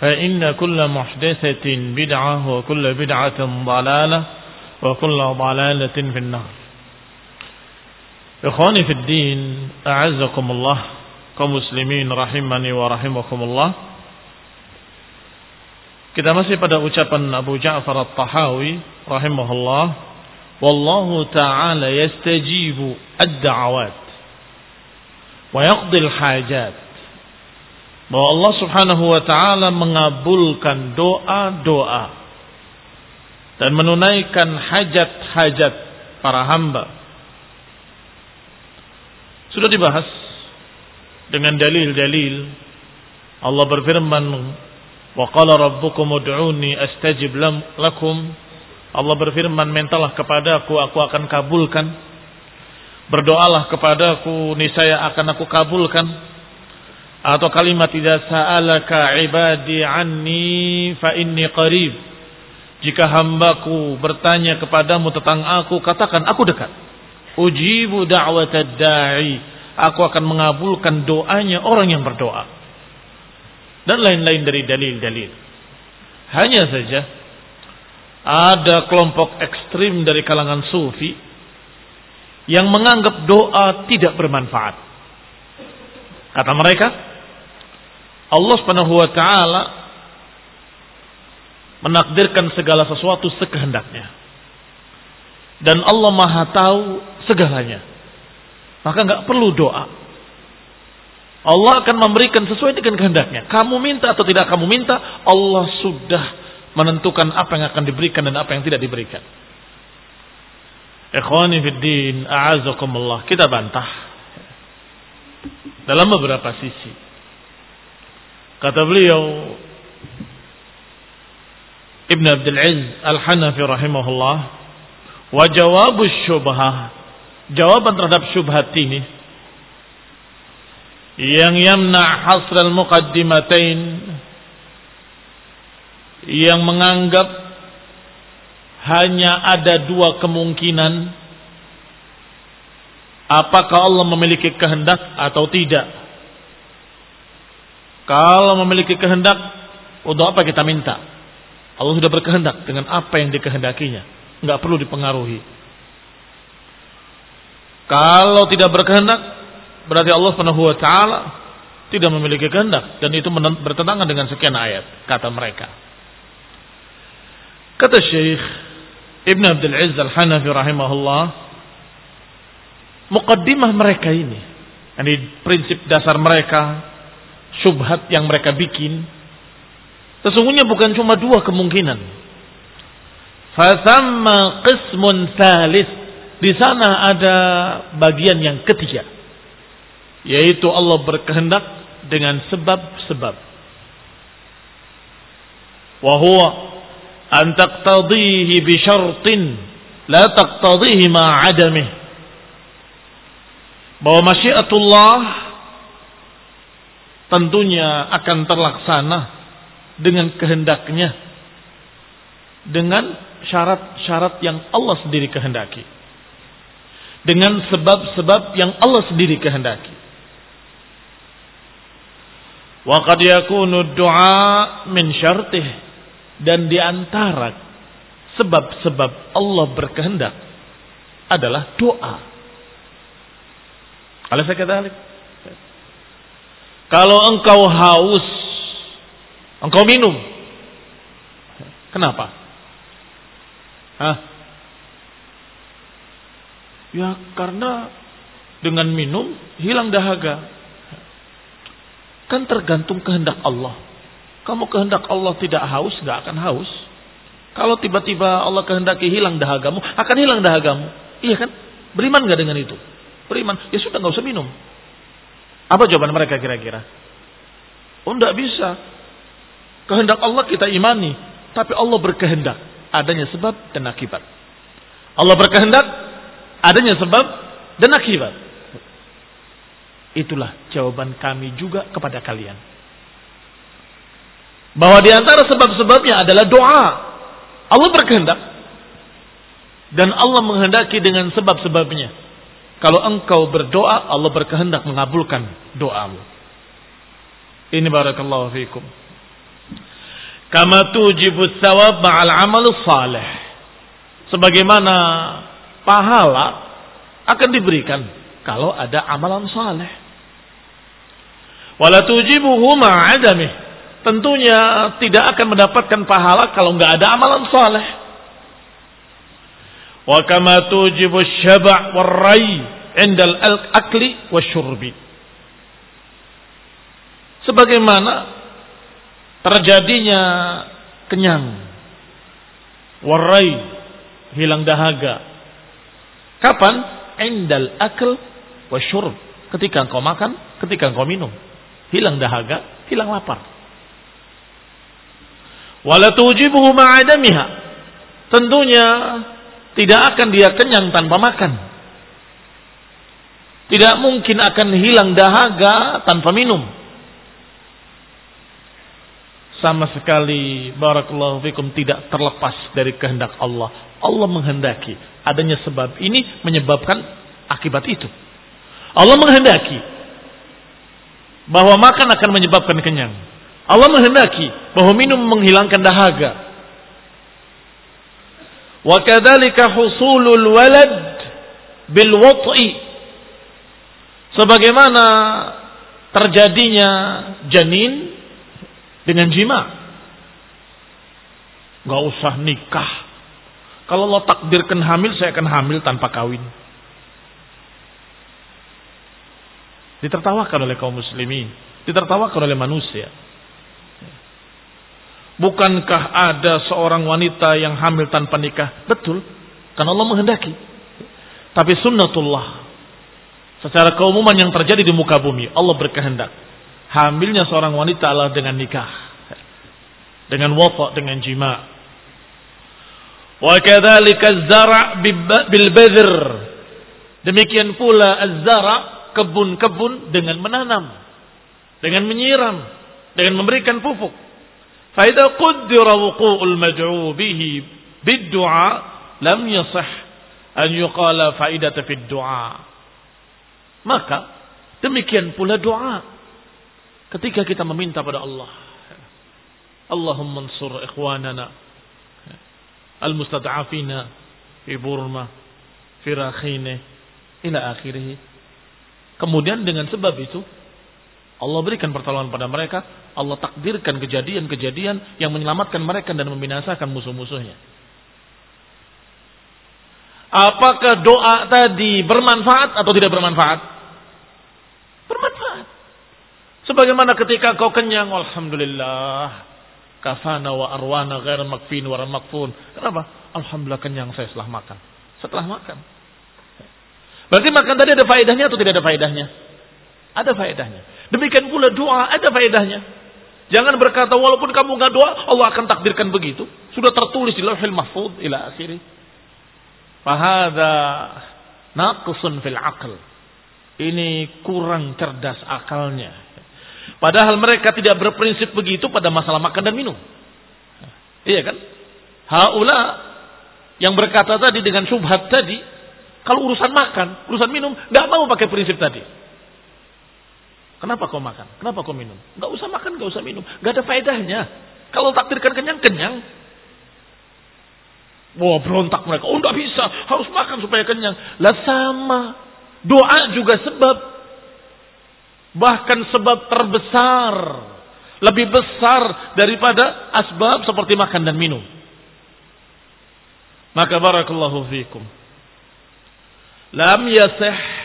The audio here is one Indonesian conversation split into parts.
فإن كل محدثة بدعة وكل بدعة ضلالة وكل ضلالة في النار إخواني في الدين أعزكم الله كمسلمين رحمني ورحمكم الله Kita masih pada ucapan Abu Ja'far At-Tahawi rahimahullah, wallahu ta'ala yastajibu ad-da'awat wa yaqdi al-hajat. Bahwa Allah Subhanahu wa taala mengabulkan doa-doa dan menunaikan hajat-hajat para hamba. Sudah dibahas dengan dalil-dalil Allah berfirman Wa qala rabbukum ud'uni astajib lakum. Allah berfirman, "Mintalah kepadaku, aku akan kabulkan." Berdoalah kepadaku, niscaya akan aku kabulkan. Atau kalimat tidak sa'alaka ibadi anni fa inni qarib. Jika hambaku bertanya kepadamu tentang aku, katakan aku dekat. Ujibu da'watad da'i. Aku akan mengabulkan doanya orang yang berdoa dan lain-lain dari dalil-dalil. Hanya saja ada kelompok ekstrim dari kalangan sufi yang menganggap doa tidak bermanfaat. Kata mereka, Allah Subhanahu wa taala menakdirkan segala sesuatu sekehendaknya. Dan Allah Maha tahu segalanya. Maka nggak perlu doa. Allah akan memberikan sesuai dengan kehendaknya. Kamu minta atau tidak kamu minta, Allah sudah menentukan apa yang akan diberikan dan apa yang tidak diberikan. Ikhwani fiddin, a'azakumullah. Kita bantah. Dalam beberapa sisi. Kata beliau, Ibn Abdul Aziz Al-Hanafi rahimahullah, wa jawabu syubhah, jawaban terhadap syubhat ini, yang yamna hasral muqaddimatain yang menganggap hanya ada dua kemungkinan apakah Allah memiliki kehendak atau tidak kalau memiliki kehendak untuk apa kita minta? Allah sudah berkehendak dengan apa yang dikehendakinya. Nggak perlu dipengaruhi. Kalau tidak berkehendak Berarti Allah Subhanahu wa taala tidak memiliki kehendak dan itu bertentangan dengan sekian ayat kata mereka. Kata Syekh Ibn Abdul Aziz Al-Hanafi rahimahullah, mukaddimah mereka ini, ini prinsip dasar mereka, syubhat yang mereka bikin, sesungguhnya bukan cuma dua kemungkinan. Fasamma qismun salis. Di sana ada bagian yang ketiga. Yaitu Allah berkehendak dengan sebab-sebab. Wahuwa an taqtadihi bi syartin la taqtadihi ma'adamih. Bahwa masyiatullah tentunya akan terlaksana dengan kehendaknya dengan syarat-syarat yang Allah sendiri kehendaki dengan sebab-sebab yang Allah sendiri kehendaki wa qad yakunu du'a min syartih dan di antara sebab-sebab Allah berkehendak adalah doa. Kalau saya kata kalau engkau haus, engkau minum. Kenapa? Hah? Ya karena dengan minum hilang dahaga. Kan tergantung kehendak Allah. Kamu kehendak Allah tidak haus, nggak akan haus. Kalau tiba-tiba Allah kehendaki hilang dahagamu, akan hilang dahagamu. Iya kan? Beriman nggak dengan itu? Beriman. Ya sudah nggak usah minum. Apa jawaban mereka kira-kira? Oh tidak bisa. Kehendak Allah kita imani. Tapi Allah berkehendak. Adanya sebab dan akibat. Allah berkehendak. Adanya sebab dan akibat. Itulah jawaban kami juga kepada kalian. Bahwa di antara sebab-sebabnya adalah doa. Allah berkehendak. Dan Allah menghendaki dengan sebab-sebabnya. Kalau engkau berdoa, Allah berkehendak mengabulkan doamu. Ini barakallahu fikum. Kama tujibu sawab ma'al amal salih. Sebagaimana pahala akan diberikan kalau ada amalan saleh. Wala tujibuhu ma'adamih. Tentunya tidak akan mendapatkan pahala kalau nggak ada amalan saleh. Wa kama tujibu syaba' warrai indal akli wasyurbi. Sebagaimana terjadinya kenyang, warai, hilang dahaga. Kapan? Indal akl wasyurb. Ketika engkau makan, ketika engkau minum. Hilang dahaga, hilang lapar. Wala tujibuhu ma'adamiha. Tentunya tidak akan dia kenyang tanpa makan. Tidak mungkin akan hilang dahaga tanpa minum. Sama sekali barakallahu fikum tidak terlepas dari kehendak Allah. Allah menghendaki adanya sebab ini menyebabkan akibat itu. Allah menghendaki bahwa makan akan menyebabkan kenyang. Allah menghendaki bahwa minum menghilangkan dahaga. Wa kadzalika husulul walad bil wat'i. Sebagaimana terjadinya janin dengan jima. Gak usah nikah. Kalau Allah takdirkan hamil, saya akan hamil tanpa kawin. Ditertawakan oleh kaum muslimin. Ditertawakan oleh manusia. Bukankah ada seorang wanita yang hamil tanpa nikah? Betul. Karena Allah menghendaki. Tapi sunnatullah. Secara keumuman yang terjadi di muka bumi. Allah berkehendak. Hamilnya seorang wanita adalah dengan nikah. Dengan wafa, dengan jima. Wa zara bil badr. Demikian pula az-zara kebun-kebun dengan menanam, dengan menyiram, dengan memberikan pupuk. فإذا قدر وقوع المدعو به بالدعاء لم يصح أن يقال فائدة في الدعاء maka demikian pula doa ketika kita meminta pada Allah Allahumma ansur ikhwanana al-mustad'afina fi Burma fi Rakhine ila akhirih kemudian dengan sebab itu Allah berikan pertolongan pada mereka. Allah takdirkan kejadian-kejadian yang menyelamatkan mereka dan membinasakan musuh-musuhnya. Apakah doa tadi bermanfaat atau tidak bermanfaat? Bermanfaat. Sebagaimana ketika kau kenyang, Alhamdulillah. Kafana wa arwana ghair makfin wa makfun. Kenapa? Alhamdulillah kenyang saya setelah makan. Setelah makan. Berarti makan tadi ada faedahnya atau tidak ada faedahnya? Ada faedahnya. Demikian pula doa ada faedahnya. Jangan berkata walaupun kamu nggak doa Allah akan takdirkan begitu. Sudah tertulis di Lauhul Mahfuz ila akhiri. Fahada naqsun fil aql. Ini kurang cerdas akalnya. Padahal mereka tidak berprinsip begitu pada masalah makan dan minum. Iya kan? Haula yang berkata tadi dengan syubhat tadi, kalau urusan makan, urusan minum, nggak mau pakai prinsip tadi. Kenapa kau makan? Kenapa kau minum? Nggak usah makan, nggak usah minum. Nggak ada faedahnya. Kalau takdirkan kenyang, kenyang. Wah berontak mereka. Oh nggak bisa, harus makan supaya kenyang. Lah sama. Doa juga sebab. Bahkan sebab terbesar. Lebih besar daripada asbab seperti makan dan minum. Maka barakallahu fikum. Lam yasih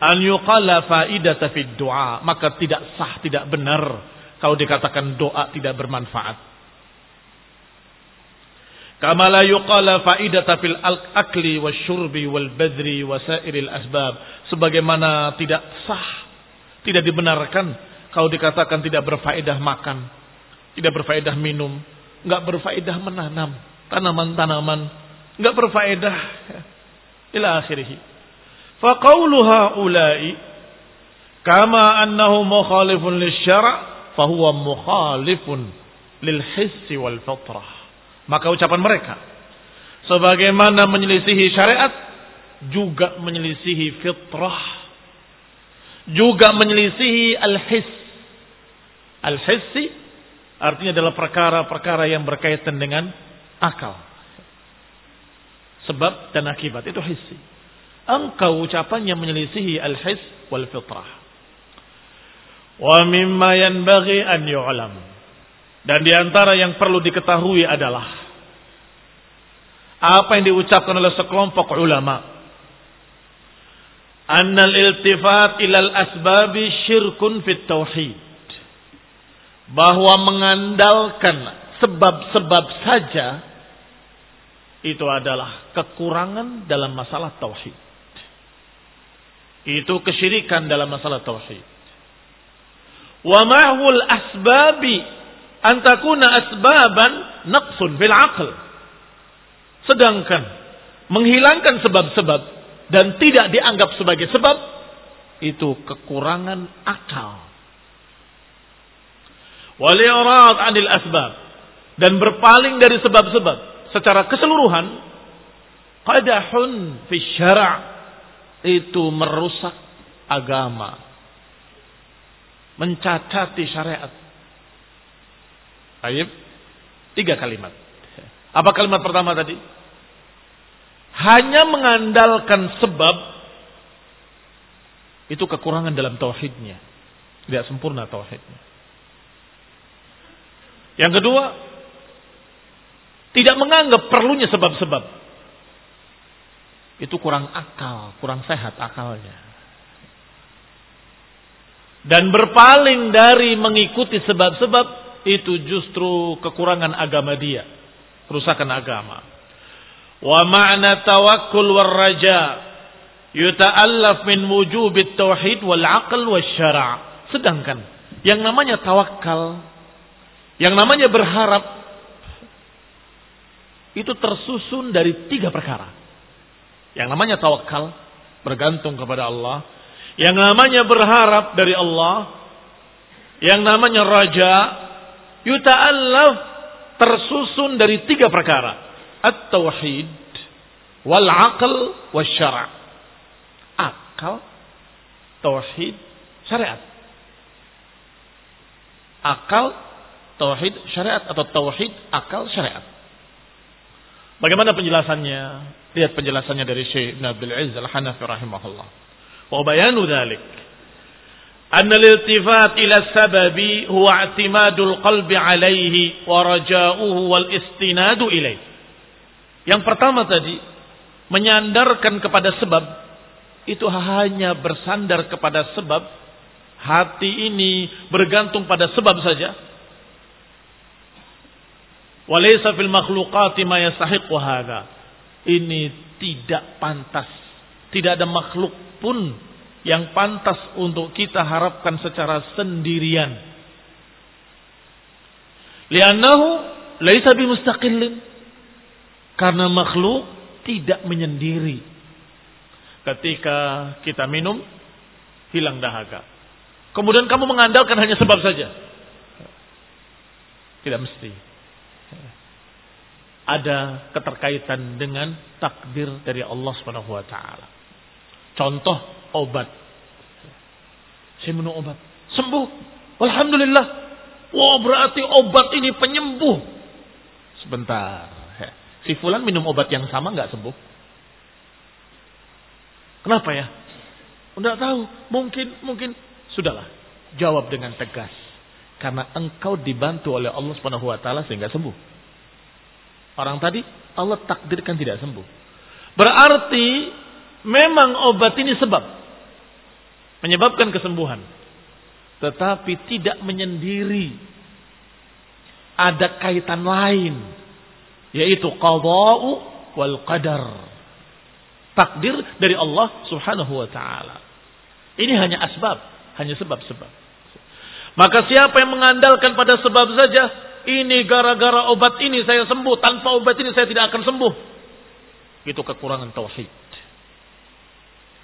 an yuqala faidata fid du'a. Maka tidak sah, tidak benar kalau dikatakan doa tidak bermanfaat. Kama la yuqala faidata fil akli wasyurbi wal badri wasairil asbab. Sebagaimana tidak sah, tidak dibenarkan kalau dikatakan tidak berfaedah makan, tidak berfaedah minum, nggak berfaedah menanam tanaman-tanaman Enggak berfaedah. Ila akhirih. Faqauluha ulai kama annahu mukhalifun lisyara' fahuwa mukhalifun lil hissi wal fitrah. Maka ucapan mereka sebagaimana menyelisihi syariat juga menyelisihi fitrah juga menyelisihi al-his al-hissi artinya adalah perkara-perkara yang berkaitan dengan akal Sebab dan akibat itu hissi. Engkau ucapannya menyelisihi al-his wal fitrah. Wa mimma yanbaghi an yu'lam. Dan di antara yang perlu diketahui adalah apa yang diucapkan oleh sekelompok ulama. Annal iltifat ilal asbabi syirkun fit tauhid. Bahwa mengandalkan sebab-sebab saja itu adalah kekurangan dalam masalah tauhid. Itu kesyirikan dalam masalah tauhid. Wa ma'hul asbabi an takuna asbaban naqsun fil aql. Sedangkan menghilangkan sebab-sebab dan tidak dianggap sebagai sebab itu kekurangan akal. Wal 'anil asbab dan berpaling dari sebab-sebab secara keseluruhan qadahun fi syara' itu merusak agama. Mencacati syariat. Baik, tiga kalimat. Apa kalimat pertama tadi? Hanya mengandalkan sebab itu kekurangan dalam tauhidnya. Tidak sempurna tauhidnya. Yang kedua tidak menganggap perlunya sebab-sebab. Itu kurang akal, kurang sehat akalnya. Dan berpaling dari mengikuti sebab-sebab itu justru kekurangan agama dia. Kerusakan agama. Wa ma'na tawakkul war raja yuta'allaf min wujubit tauhid wal aql syara'. Sedangkan yang namanya tawakal, yang namanya berharap itu tersusun dari tiga perkara. Yang namanya tawakal, bergantung kepada Allah. Yang namanya berharap dari Allah. Yang namanya raja, yuta'allaf tersusun dari tiga perkara. At-tauhid, wal-aql, wal-syara' Akal, tauhid, syariat. Akal, tauhid, syariat atau tauhid, akal, syariat. Bagaimana penjelasannya? Lihat penjelasannya dari Syekh Ibn Abdul Aziz Al-Hanafi rahimahullah. Wa bayanu dhalik. أن الالتفات إلى السبب هو اعتماد القلب عليه ورجاؤه والاستناد إليه. Yang pertama tadi, menyandarkan kepada sebab, itu hanya bersandar kepada sebab, hati ini bergantung pada sebab saja, Walaysa fil makhluqati ma yastahiqu hadha. Ini tidak pantas. Tidak ada makhluk pun yang pantas untuk kita harapkan secara sendirian. Liannahu laisa bimustaqillin. Karena makhluk tidak menyendiri. Ketika kita minum, hilang dahaga. Kemudian kamu mengandalkan hanya sebab saja. Tidak mesti. Ada keterkaitan dengan takdir dari Allah Subhanahu wa taala. Contoh obat. Saya minum obat, sembuh. Alhamdulillah. Wah, berarti obat ini penyembuh. Sebentar. Si fulan minum obat yang sama nggak sembuh? Kenapa ya? Tidak tahu. Mungkin, mungkin. Sudahlah. Jawab dengan tegas. Karena engkau dibantu oleh Allah Subhanahu wa taala sehingga sembuh. Orang tadi Allah takdirkan tidak sembuh. Berarti memang obat ini sebab menyebabkan kesembuhan. Tetapi tidak menyendiri. Ada kaitan lain. Yaitu qada'u wal qadar takdir dari Allah Subhanahu wa taala. Ini hanya asbab, hanya sebab-sebab. Maka siapa yang mengandalkan pada sebab saja, ini gara-gara obat ini saya sembuh, tanpa obat ini saya tidak akan sembuh. Itu kekurangan tauhid.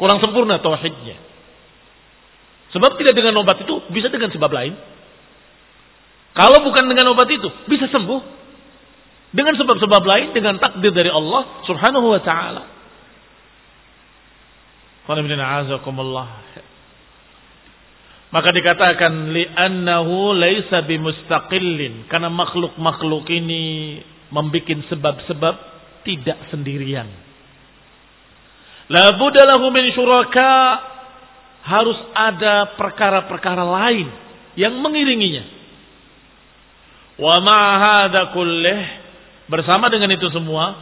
Kurang sempurna tauhidnya. Sebab tidak dengan obat itu, bisa dengan sebab lain. Kalau bukan dengan obat itu, bisa sembuh. Dengan sebab-sebab lain, dengan takdir dari Allah subhanahu wa ta'ala. Maka dikatakan li'annahu laisa bimustaqillin karena makhluk-makhluk ini membuat sebab-sebab tidak sendirian. La lahu min syuraka harus ada perkara-perkara lain yang mengiringinya. Wa ma hadza kullih bersama dengan itu semua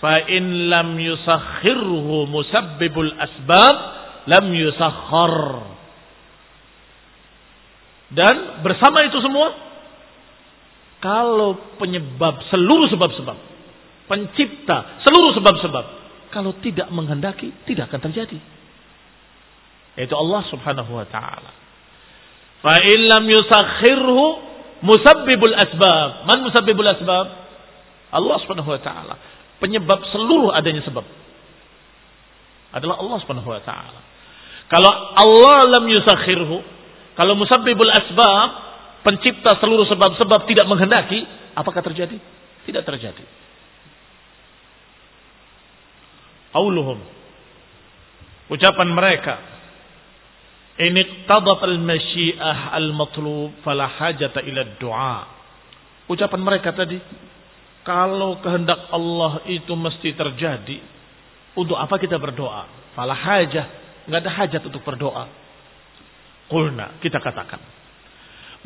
fa in lam yusakhirhu musabbibul asbab lam yusakhar dan bersama itu semua kalau penyebab seluruh sebab-sebab pencipta seluruh sebab-sebab kalau tidak menghendaki tidak akan terjadi. Yaitu Allah Subhanahu wa taala. Fa in lam yusakhirhu musabbibul asbab. Man musabbibul asbab? Allah Subhanahu wa taala. Penyebab seluruh adanya sebab. Adalah Allah Subhanahu wa taala. Kalau Allah lam yusakhirhu, kalau musabbibul asbab, pencipta seluruh sebab-sebab tidak menghendaki, apakah terjadi? Tidak terjadi. Auluhum. Ucapan mereka. Ini tadat al-masyiah al-matlub fala hajata ila du'a. Ucapan mereka tadi kalau kehendak Allah itu mesti terjadi, untuk apa kita berdoa? Fala hajah, nggak ada hajat untuk berdoa. Kulna, kita katakan.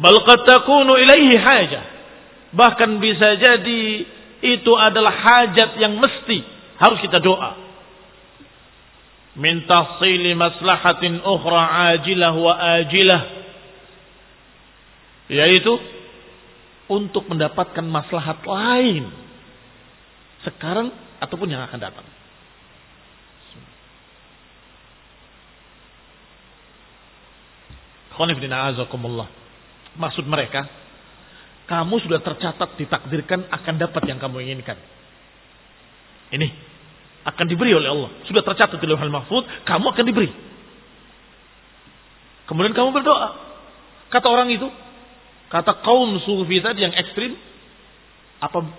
Bal takunu ilaihi hajah. Bahkan bisa jadi itu adalah hajat yang mesti harus kita doa. Min tahsili maslahatin ukhra ajilah wa ajilah. Yaitu untuk mendapatkan maslahat lain sekarang ataupun yang akan datang. Maksud mereka, kamu sudah tercatat ditakdirkan akan dapat yang kamu inginkan. Ini akan diberi oleh Allah. Sudah tercatat di lauhul mahfud, kamu akan diberi. Kemudian kamu berdoa. Kata orang itu, Kata kaum sufi tadi yang ekstrim, apa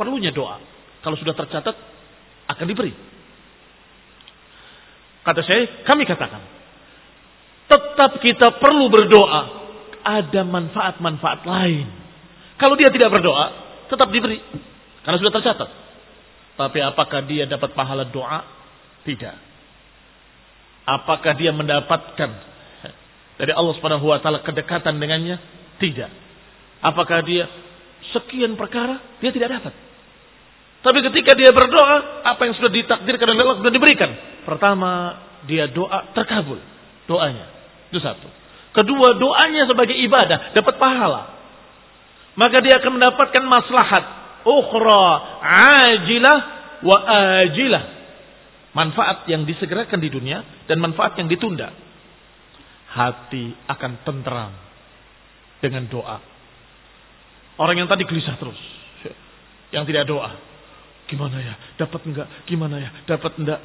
perlunya doa? Kalau sudah tercatat, akan diberi. Kata saya, kami katakan, tetap kita perlu berdoa. Ada manfaat-manfaat lain. Kalau dia tidak berdoa, tetap diberi. Karena sudah tercatat. Tapi apakah dia dapat pahala doa? Tidak. Apakah dia mendapatkan dari Allah Subhanahu wa taala kedekatan dengannya? Tidak. Apakah dia sekian perkara? Dia tidak dapat. Tapi ketika dia berdoa, apa yang sudah ditakdirkan oleh Allah sudah diberikan. Pertama, dia doa terkabul. Doanya. Itu satu. Kedua, doanya sebagai ibadah. Dapat pahala. Maka dia akan mendapatkan maslahat. ukhra ajilah wa ajilah. Manfaat yang disegerakan di dunia dan manfaat yang ditunda. Hati akan tentram dengan doa. Orang yang tadi gelisah terus. Yang tidak doa. Gimana ya? Dapat enggak? Gimana ya? Dapat enggak?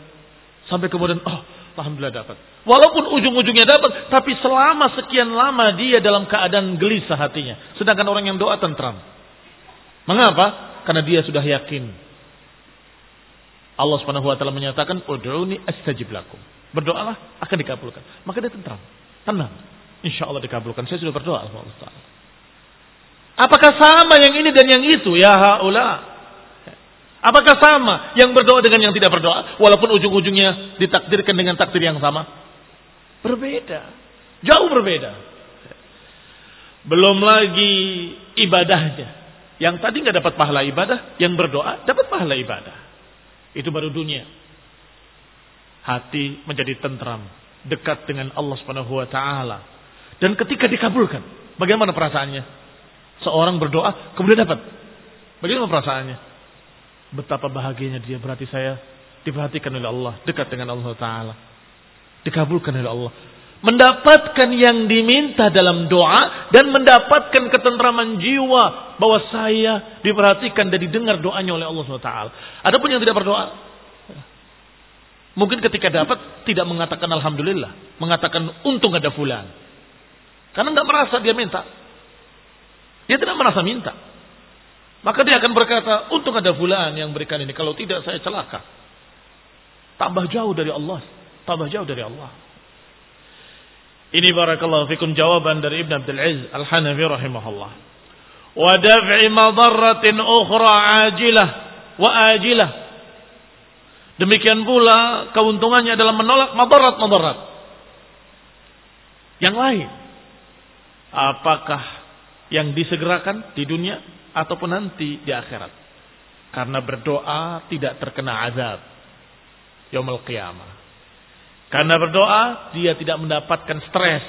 Sampai kemudian, oh, alhamdulillah dapat. Walaupun ujung-ujungnya dapat, tapi selama sekian lama dia dalam keadaan gelisah hatinya. Sedangkan orang yang doa tentram. Mengapa? Karena dia sudah yakin. Allah Subhanahu wa taala menyatakan, "Ud'uni astajib lakum." Berdoalah akan dikabulkan. Maka dia tentram, tenang. Insya Allah dikabulkan. Saya sudah berdoa Allah. Apakah sama yang ini dan yang itu? Ya haula. Apakah sama yang berdoa dengan yang tidak berdoa? Walaupun ujung-ujungnya ditakdirkan dengan takdir yang sama. Berbeda. Jauh berbeda. Belum lagi ibadahnya. Yang tadi nggak dapat pahala ibadah, yang berdoa dapat pahala ibadah. Itu baru dunia. Hati menjadi tentram, dekat dengan Allah Subhanahu wa taala. Dan ketika dikabulkan, bagaimana perasaannya? Seorang berdoa kemudian dapat. Bagaimana perasaannya? Betapa bahagianya dia berarti saya diperhatikan oleh Allah, dekat dengan Allah Taala. Dikabulkan oleh Allah. Mendapatkan yang diminta dalam doa dan mendapatkan ketentraman jiwa bahwa saya diperhatikan dan didengar doanya oleh Allah SWT. Adapun yang tidak berdoa, mungkin ketika dapat tidak mengatakan alhamdulillah, mengatakan untung ada fulan. Karena nggak merasa dia minta. Dia tidak merasa minta. Maka dia akan berkata, untung ada fulan yang berikan ini. Kalau tidak saya celaka. Tambah jauh dari Allah. Tambah jauh dari Allah. Ini barakallahu fikum jawaban dari Ibn Abdul Aziz Al-Hanafi rahimahullah. Wa daf'i madarratin ukhra ajilah wa ajilah. Demikian pula keuntungannya adalah menolak madarat-madarat. Yang lain. Apakah yang disegerakan di dunia ataupun nanti di akhirat. Karena berdoa tidak terkena azab. Yaumul qiyamah. Karena berdoa dia tidak mendapatkan stres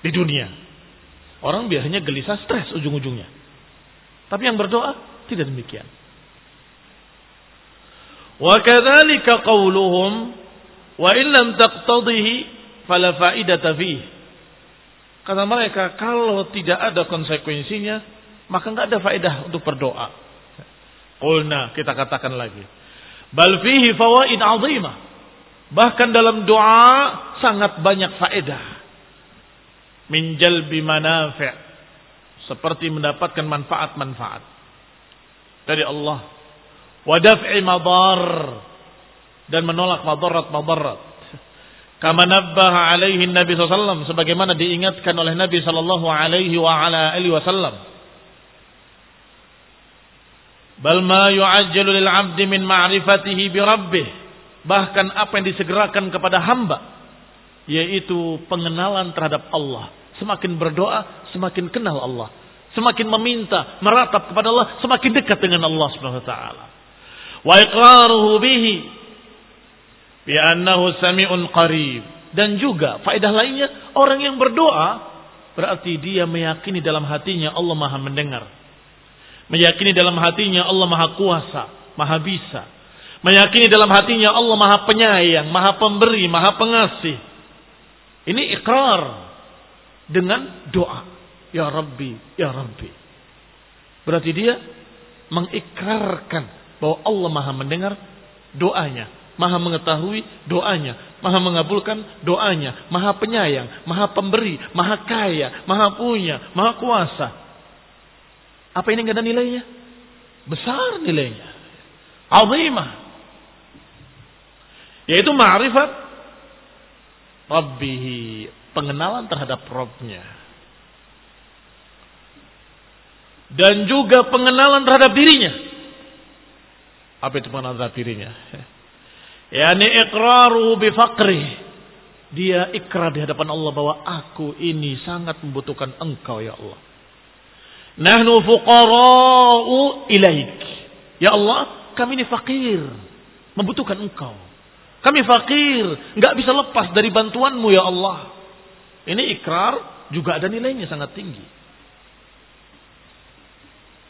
di dunia. Orang biasanya gelisah stres ujung-ujungnya. Tapi yang berdoa tidak demikian. Wa kadzalika qauluhum wa fala faidata fihi. Kata mereka kalau tidak ada konsekuensinya maka nggak ada faedah untuk berdoa. Qulna kita katakan lagi. Bal fihi fawaid azimah. Bahkan dalam doa sangat banyak faedah. Min jalbi manafi' seperti mendapatkan manfaat-manfaat dari Allah. Wa daf'i madar dan menolak madarat-madarat. Kama nabbaha alaihi Nabi SAW sebagaimana diingatkan oleh Nabi sallallahu alaihi wa ala alihi wasallam Bal ma yu'ajjalu lil 'abdi min ma'rifatihi bi rabbih. Bahkan apa yang disegerakan kepada hamba yaitu pengenalan terhadap Allah. Semakin berdoa, semakin kenal Allah. Semakin meminta, meratap kepada Allah, semakin dekat dengan Allah Subhanahu wa taala. Wa iqraruhu bihi bi annahu sami'un qarib. Dan juga faedah lainnya, orang yang berdoa berarti dia meyakini dalam hatinya Allah Maha mendengar Meyakini dalam hatinya Allah maha kuasa, maha bisa. Meyakini dalam hatinya Allah maha penyayang, maha pemberi, maha pengasih. Ini ikrar dengan doa. Ya Rabbi, Ya Rabbi. Berarti dia mengikrarkan bahwa Allah maha mendengar doanya. Maha mengetahui doanya, maha mengabulkan doanya, maha penyayang, maha pemberi, maha kaya, maha punya, maha kuasa. Apa ini nggak ada nilainya? Besar nilainya. Azimah. Yaitu ma'rifat Rabbihi. Pengenalan terhadap Rabbnya. Dan juga pengenalan terhadap dirinya. Apa itu pengenalan terhadap dirinya? Yani iqraru bifaqri. Dia ikrar di hadapan Allah bahwa aku ini sangat membutuhkan engkau ya Allah. Nahnu fuqara'u ilaik. Ya Allah, kami ini fakir. Membutuhkan engkau. Kami fakir. Nggak bisa lepas dari bantuanmu ya Allah. Ini ikrar juga ada nilainya sangat tinggi.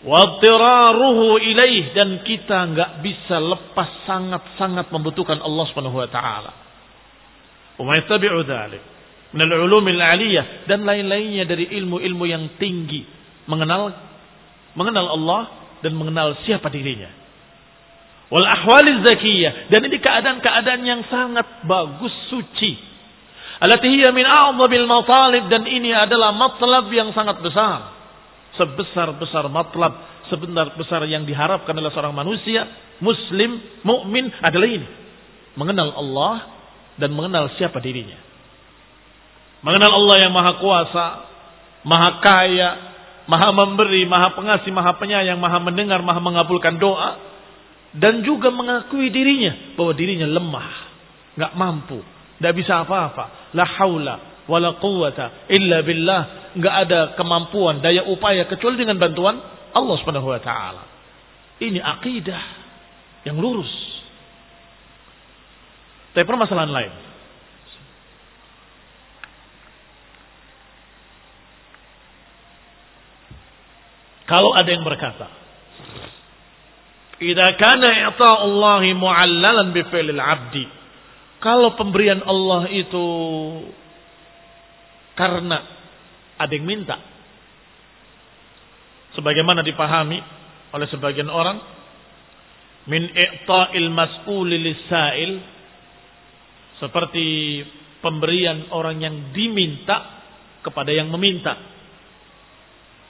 Wattiraruhu ilaih dan kita nggak bisa lepas sangat-sangat membutuhkan Allah Subhanahu wa taala. Wa yattabi'u dzalik min al-ulumil aliyah dan lain-lainnya dari ilmu-ilmu yang tinggi mengenal mengenal Allah dan mengenal siapa dirinya. Wal ahwaliz zakiyah dan ini keadaan-keadaan yang sangat bagus suci. Allati hiya min a'dhamil matalib dan ini adalah matlab yang sangat besar sebesar-besar matlab, sebesar-besar yang diharapkan oleh seorang manusia, muslim, mukmin adalah ini. Mengenal Allah dan mengenal siapa dirinya. Mengenal Allah yang maha kuasa, maha kaya, maha memberi, maha pengasih, maha penyayang, maha mendengar, maha mengabulkan doa. Dan juga mengakui dirinya bahwa dirinya lemah, nggak mampu, nggak bisa apa-apa. La haula wala quwata illa billah nggak ada kemampuan, daya upaya kecuali dengan bantuan Allah Subhanahu wa taala. Ini akidah yang lurus. Tapi permasalahan lain. Kalau ada yang berkata, "Idza kana i'ta'ullahi mu'allalan bi fi'lil 'abdi." Kalau pemberian Allah itu karena ada yang minta. Sebagaimana dipahami oleh sebagian orang min i'ta'il mas'uli lisail seperti pemberian orang yang diminta kepada yang meminta.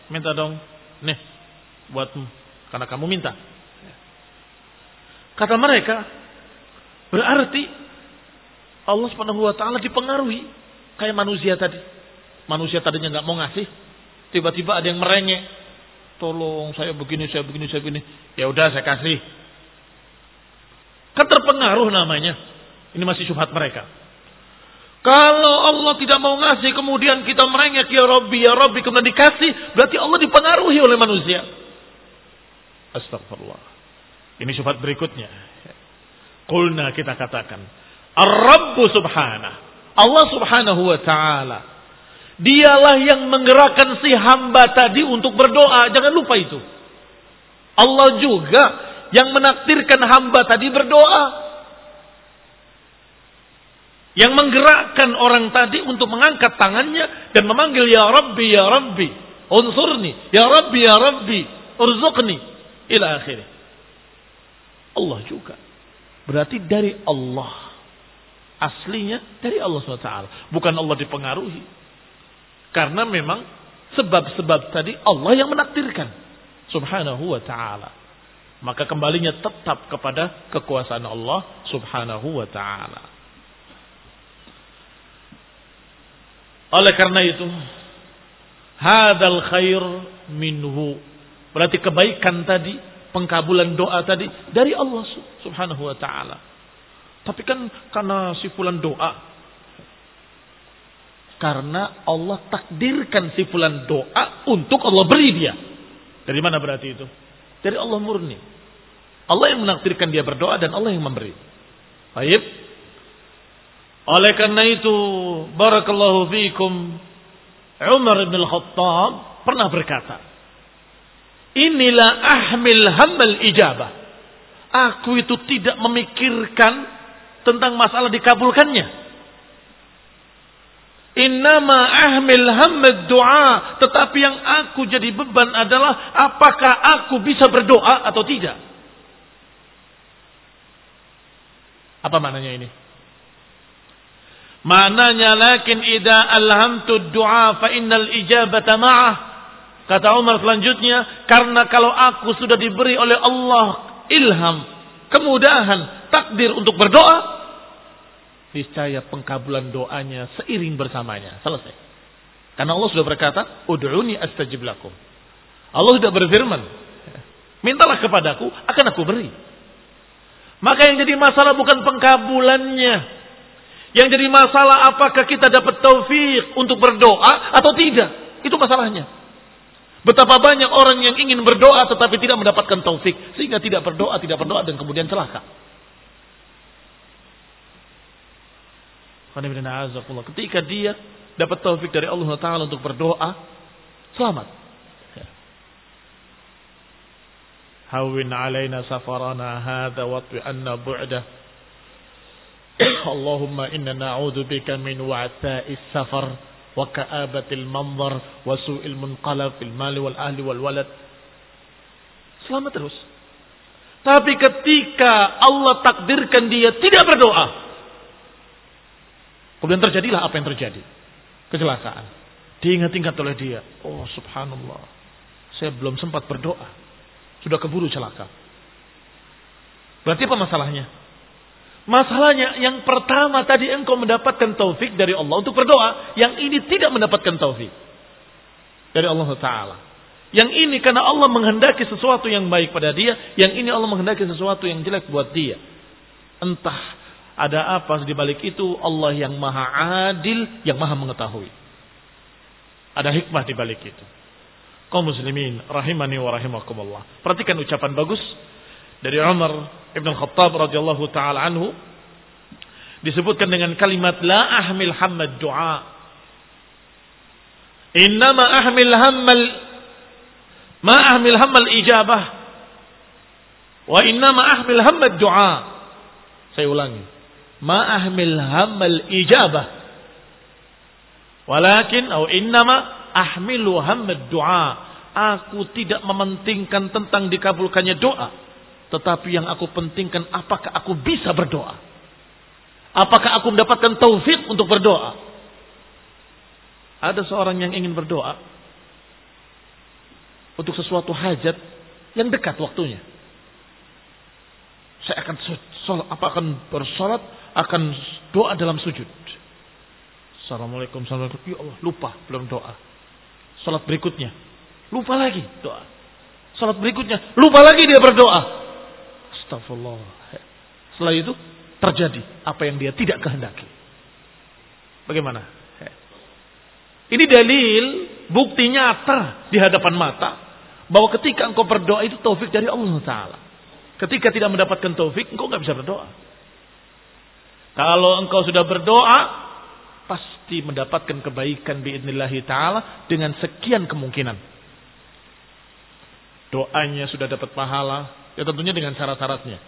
Minta dong, nih buatmu karena kamu minta. Kata mereka, berarti Allah Subhanahu wa taala dipengaruhi kayak manusia tadi. Manusia tadinya nggak mau ngasih, tiba-tiba ada yang merengek. Tolong saya begini, saya begini, saya begini. Ya udah saya kasih. Kan terpengaruh namanya. Ini masih syubhat mereka. Kalau Allah tidak mau ngasih, kemudian kita merengek, ya Rabbi, ya Rabbi, kemudian dikasih, berarti Allah dipengaruhi oleh manusia. Astagfirullah. Ini syubhat berikutnya. Kulna kita katakan. Ar-Rabbu subhanah. Allah subhanahu wa ta'ala Dialah yang menggerakkan si hamba tadi untuk berdoa. Jangan lupa itu. Allah juga yang menakdirkan hamba tadi berdoa. Yang menggerakkan orang tadi untuk mengangkat tangannya dan memanggil Ya Rabbi, Ya Rabbi. Unsurni, Ya Rabbi, Ya Rabbi. Urzuqni. Ila akhirnya. Allah juga. Berarti dari Allah. Aslinya dari Allah SWT. Bukan Allah dipengaruhi. Karena memang sebab-sebab tadi Allah yang menakdirkan. Subhanahu wa ta'ala. Maka kembalinya tetap kepada kekuasaan Allah subhanahu wa ta'ala. Oleh karena itu, hadal khair minhu. Berarti kebaikan tadi, pengkabulan doa tadi dari Allah subhanahu wa ta'ala. Tapi kan karena si fulan doa, karena Allah takdirkan si fulan doa untuk Allah beri dia. Dari mana berarti itu? Dari Allah murni. Allah yang menakdirkan dia berdoa dan Allah yang memberi. Baik. Oleh karena itu, barakallahu fiikum Umar bin Al-Khattab pernah berkata, Inilah ahmil hamal ijabah. Aku itu tidak memikirkan tentang masalah dikabulkannya. Innama ahmil hammad doa. Tetapi yang aku jadi beban adalah apakah aku bisa berdoa atau tidak. Apa maknanya ini? Maknanya lakin ida alhamtu doa fa innal ijabata ma'ah. Kata Umar selanjutnya, karena kalau aku sudah diberi oleh Allah ilham, kemudahan, takdir untuk berdoa, niscaya pengkabulan doanya seiring bersamanya. Selesai. Karena Allah sudah berkata, Udu'uni astajib lakum. Allah sudah berfirman, mintalah kepadaku, akan aku beri. Maka yang jadi masalah bukan pengkabulannya. Yang jadi masalah apakah kita dapat taufik untuk berdoa atau tidak. Itu masalahnya. Betapa banyak orang yang ingin berdoa tetapi tidak mendapatkan taufik. Sehingga tidak berdoa, tidak berdoa dan kemudian celaka. Ketika dia dapat taufik dari Allah Ta'ala untuk berdoa, selamat. Hawin alaina safarana hadha watwi anna bu'dah Allahumma inna na'udhu bika min wa'tha'is safar wa ka'abatil manzar wa su'il munqalab fil mali wal ahli wal walad. Selamat terus. Tapi ketika Allah takdirkan dia tidak berdoa. Kemudian terjadilah apa yang terjadi. Kecelakaan. Diingat-ingat oleh dia. Oh subhanallah. Saya belum sempat berdoa. Sudah keburu celaka. Berarti apa masalahnya? Masalahnya yang pertama tadi engkau mendapatkan taufik dari Allah untuk berdoa. Yang ini tidak mendapatkan taufik. Dari Allah Ta'ala. Yang ini karena Allah menghendaki sesuatu yang baik pada dia. Yang ini Allah menghendaki sesuatu yang jelek buat dia. Entah ada apa di balik itu Allah yang maha adil, yang maha mengetahui. Ada hikmah di balik itu. Kaum muslimin rahimani wa rahimakumullah. Perhatikan ucapan bagus dari Umar Ibn Khattab radhiyallahu taala anhu disebutkan dengan kalimat la ahmil hammad du'a. Innama ahmil hammal ma ahmil hammal ijabah wa innama ahmil hammad du'a. Saya ulangi. Ma ahmil hammal ijabah. Walakin atau innama ahmilu hammad du'a. Aku tidak mementingkan tentang dikabulkannya doa tetapi yang aku pentingkan apakah aku bisa berdoa. Apakah aku mendapatkan taufik untuk berdoa. Ada seorang yang ingin berdoa. Untuk sesuatu hajat yang dekat waktunya. Saya akan sholat, apa akan bersolat, akan doa dalam sujud. Assalamualaikum, Assalamualaikum. Ya Allah, lupa, belum doa. Salat berikutnya, lupa lagi doa. Salat berikutnya, lupa lagi dia berdoa. Astagfirullah. Setelah itu terjadi apa yang dia tidak kehendaki. Bagaimana? Ini dalil bukti nyata di hadapan mata bahwa ketika engkau berdoa itu taufik dari Allah Taala. Ketika tidak mendapatkan taufik, engkau nggak bisa berdoa. Kalau engkau sudah berdoa, pasti mendapatkan kebaikan biidnillahi ta'ala dengan sekian kemungkinan. Doanya sudah dapat pahala, Ya tentunya dengan syarat-syaratnya.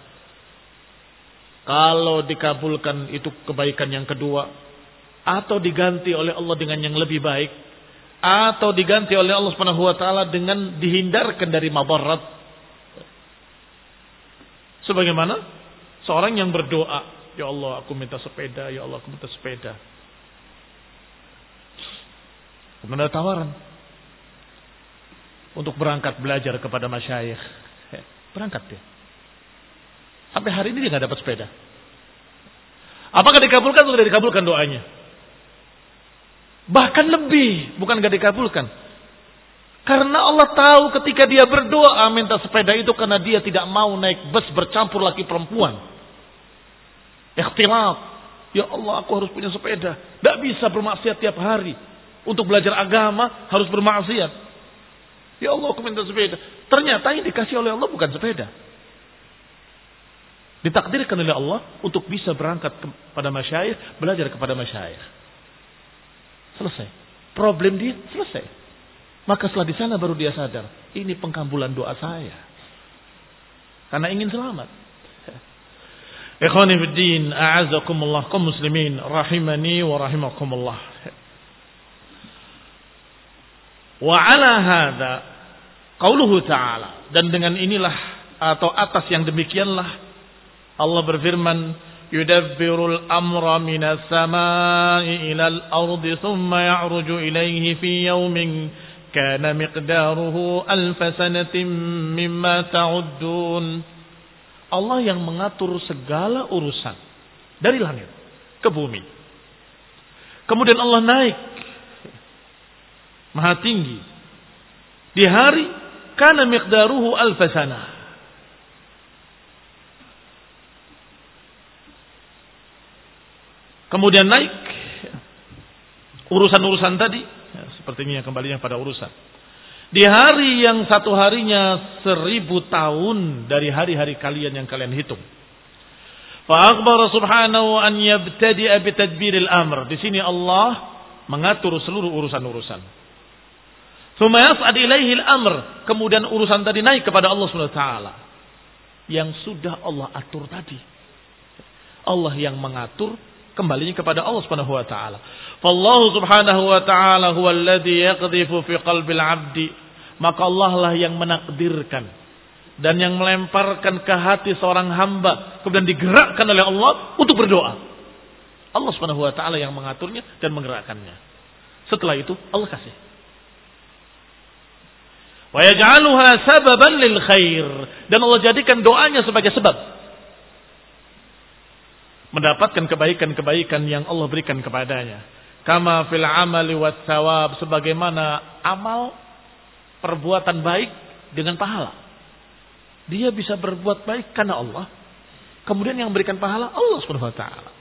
Kalau dikabulkan itu kebaikan yang kedua. Atau diganti oleh Allah dengan yang lebih baik. Atau diganti oleh Allah Subhanahu wa taala dengan dihindarkan dari mabarat. Sebagaimana seorang yang berdoa, "Ya Allah, aku minta sepeda, ya Allah, aku minta sepeda." Kemudian tawaran untuk berangkat belajar kepada masyayikh. Berangkat dia. Sampai hari ini dia nggak dapat sepeda. Apakah dikabulkan atau tidak dikabulkan doanya? Bahkan lebih, bukan gak dikabulkan. Karena Allah tahu ketika dia berdoa minta sepeda itu karena dia tidak mau naik bus bercampur laki perempuan. Ikhtilaf. Ya Allah aku harus punya sepeda. Tidak bisa bermaksiat tiap hari. Untuk belajar agama harus bermaksiat. Ya Allah aku minta sepeda. Ternyata yang dikasih oleh Allah bukan sepeda. Ditakdirkan oleh Allah untuk bisa berangkat kepada masyayikh, belajar kepada masyayikh. Selesai. Problem dia selesai. Maka setelah di sana baru dia sadar, ini pengkambulan doa saya. Karena ingin selamat. Ikhwani fiddin, a'azakumullah, kaum muslimin, rahimani wa rahimakumullah. Wa ala hadha qauluhu ta'ala. Dan dengan inilah atau atas yang demikianlah Allah berfirman yudabbirul amra minas samai ilal ardi thumma ya'ruju ilayhi fi yawmin kana miqdaruhu alf sanatin mimma ta'uddun. Allah yang mengatur segala urusan dari langit ke bumi. Kemudian Allah naik maha tinggi. Di hari karena miqdaruhu alfasana. Kemudian naik urusan-urusan tadi, ya, sepertinya kembalinya pada urusan. Di hari yang satu harinya seribu tahun dari hari-hari kalian yang kalian hitung. Fa'akbar subhanahu an yabtadi'a bitadbiril amr. Di sini Allah mengatur seluruh urusan-urusan. Tsumma yas'ad ilaihi al-amr. Kemudian urusan tadi naik kepada Allah taala. Yang sudah Allah atur tadi. Allah yang mengatur kembalinya kepada Allah Subhanahu wa taala. Fallahu subhanahu wa ta'ala huwa alladhi yaqdhifu fi qalbil 'abdi. Maka Allah lah yang menakdirkan dan yang melemparkan ke hati seorang hamba kemudian digerakkan oleh Allah untuk berdoa. Allah Subhanahu wa taala yang mengaturnya dan menggerakkannya. Setelah itu Allah kasih. Wa yaj'aluha sababan lil khair dan Allah jadikan doanya sebagai sebab mendapatkan kebaikan-kebaikan yang Allah berikan kepadanya. Kama fil amali wat sebagaimana amal perbuatan baik dengan pahala. Dia bisa berbuat baik karena Allah. Kemudian yang memberikan pahala Allah Subhanahu wa taala.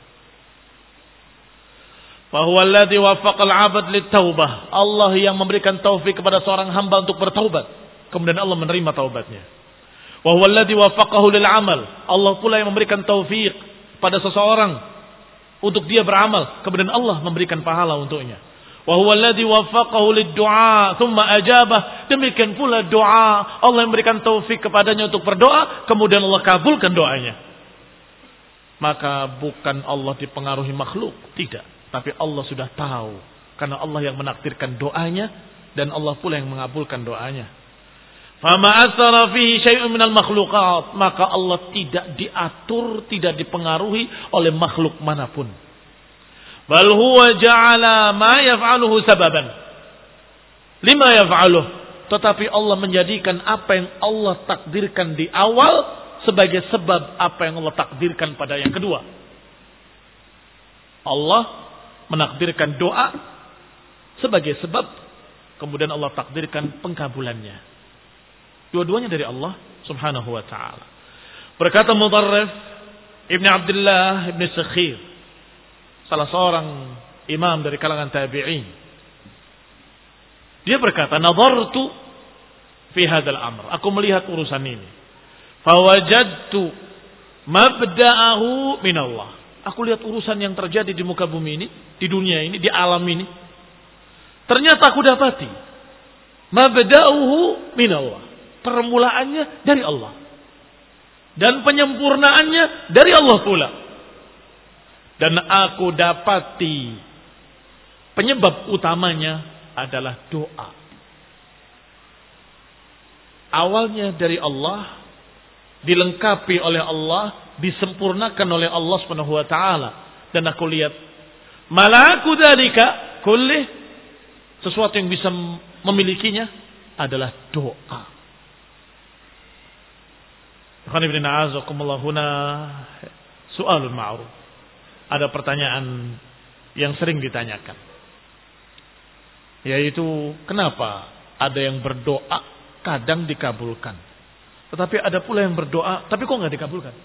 Fahuwa alladhi wafaqal 'abd taubah. Allah yang memberikan taufik kepada seorang hamba untuk bertaubat. Kemudian Allah menerima taubatnya. Wa huwa alladhi wafaqahu 'amal. Allah pula yang memberikan taufik pada seseorang untuk dia beramal, kemudian Allah memberikan pahala untuknya. Wa huwa alladhi wafaqahu lid du'a thumma ajabah. Demikian pula doa, Allah yang memberikan taufik kepadanya untuk berdoa, kemudian Allah kabulkan doanya. Maka bukan Allah dipengaruhi makhluk, tidak tapi Allah sudah tahu. Karena Allah yang menakdirkan doanya. Dan Allah pula yang mengabulkan doanya. Fama asara fihi syai'un minal makhlukat. Maka Allah tidak diatur, tidak dipengaruhi oleh makhluk mana pun. Bal huwa ja'ala ma yaf'aluhu sababan. Lima yaf'aluh. Tetapi Allah menjadikan apa yang Allah takdirkan di awal sebagai sebab apa yang Allah takdirkan pada yang kedua. Allah menakdirkan doa sebagai sebab kemudian Allah takdirkan pengkabulannya. Dua-duanya dari Allah Subhanahu wa taala. Berkata Mudarrif Ibn Abdullah Ibn Sakhir salah seorang imam dari kalangan tabi'in. Dia berkata, "Nadartu fi hadzal amr." Aku melihat urusan ini. Fawajadtu mabda'ahu min Allah. Aku lihat urusan yang terjadi di muka bumi ini, di dunia ini, di alam ini. Ternyata aku dapati. Mabda'uhu minallah. Permulaannya dari Allah. Dan penyempurnaannya dari Allah pula. Dan aku dapati penyebab utamanya adalah doa. Awalnya dari Allah, dilengkapi oleh Allah, disempurnakan oleh Allah taala dan aku lihat malaku dalika kulli sesuatu yang bisa memilikinya adalah doa. Soalun ma'ruf. Ada pertanyaan yang sering ditanyakan. Yaitu kenapa ada yang berdoa kadang dikabulkan. Tetapi ada pula yang berdoa tapi kok nggak dikabulkan.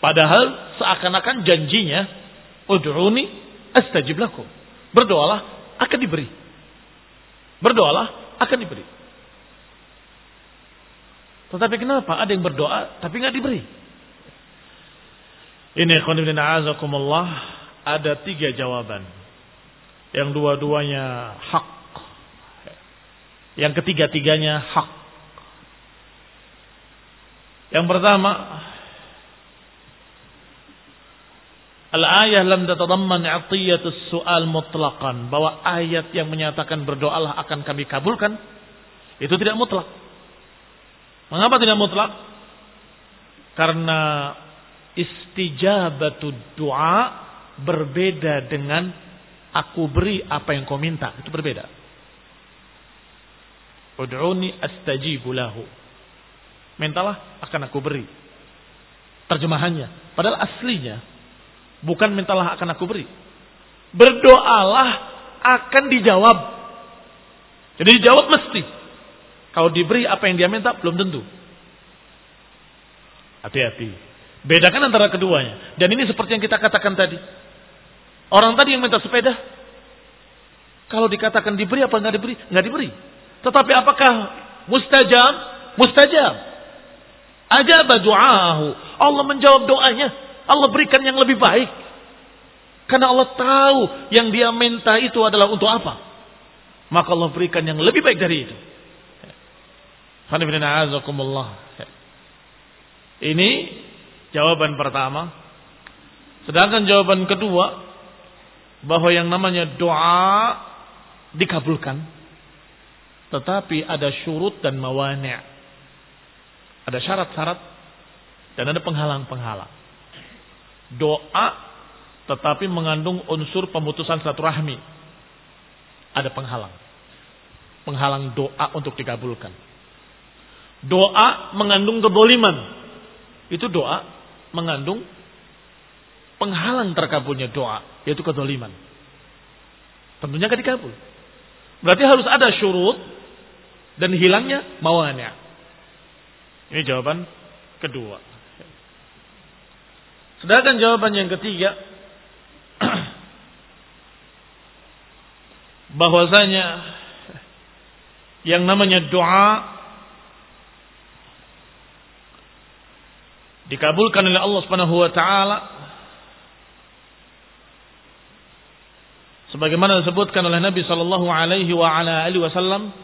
Padahal seakan-akan janjinya, Ud'uni astajib lakum. Berdoalah akan diberi. Berdoalah akan diberi. Tetapi kenapa ada yang berdoa tapi nggak diberi? Ini khonibina azakumullah ada tiga jawaban. Yang dua-duanya hak. Yang ketiga-tiganya hak. Yang pertama, Al-ayah lam tatadamman atiyatus su'al mutlaqan. Bahwa ayat yang menyatakan berdoalah akan kami kabulkan. Itu tidak mutlak. Mengapa tidak mutlak? Karena istijabatu doa berbeda dengan aku beri apa yang kau minta. Itu berbeda. Ud'uni astajibu lahu. Mintalah akan aku beri. Terjemahannya. Padahal aslinya Bukan mintalah akan aku beri. Berdoalah akan dijawab. Jadi dijawab mesti. Kalau diberi apa yang dia minta belum tentu. Hati-hati. Bedakan antara keduanya. Dan ini seperti yang kita katakan tadi. Orang tadi yang minta sepeda. Kalau dikatakan diberi apa nggak diberi? Nggak diberi. Tetapi apakah mustajab? Mustajab. Ajab du'ahu. Allah menjawab doanya. Allah berikan yang lebih baik. Karena Allah tahu yang dia minta itu adalah untuk apa. maka Allah berikan yang lebih baik dari itu. Ini jawaban pertama. Sedangkan jawaban kedua bahwa yang namanya doa dikabulkan tetapi ada syurut dan mawani' ada syarat-syarat dan ada penghalang-penghalang doa tetapi mengandung unsur pemutusan silaturahmi. Ada penghalang. Penghalang doa untuk dikabulkan. Doa mengandung keboliman. Itu doa mengandung penghalang terkabulnya doa yaitu kedoliman tentunya akan dikabul. Berarti harus ada syurut dan hilangnya mawanya. Ini jawaban kedua. Sedangkan jawaban yang ketiga bahwasanya yang namanya doa dikabulkan oleh Allah Subhanahu wa taala sebagaimana disebutkan oleh Nabi Shallallahu Alaihi Wasallam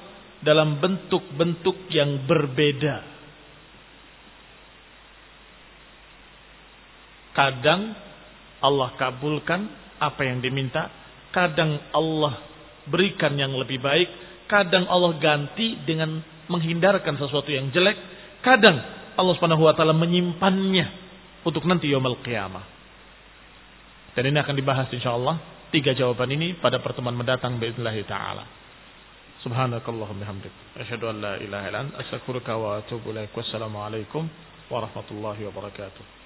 dalam bentuk-bentuk yang berbeda. Kadang Allah kabulkan apa yang diminta, kadang Allah berikan yang lebih baik, kadang Allah ganti dengan menghindarkan sesuatu yang jelek, kadang Allah Subhanahu wa taala menyimpannya untuk nanti yaumul qiyamah. Dan ini akan dibahas insyaallah tiga jawaban ini pada pertemuan mendatang bismillah taala. Subhanakallahumma hamdik. Asyhadu an la ilaha illa anta astaghfiruka wa atubu ilaik. Wassalamualaikum warahmatullahi wabarakatuh.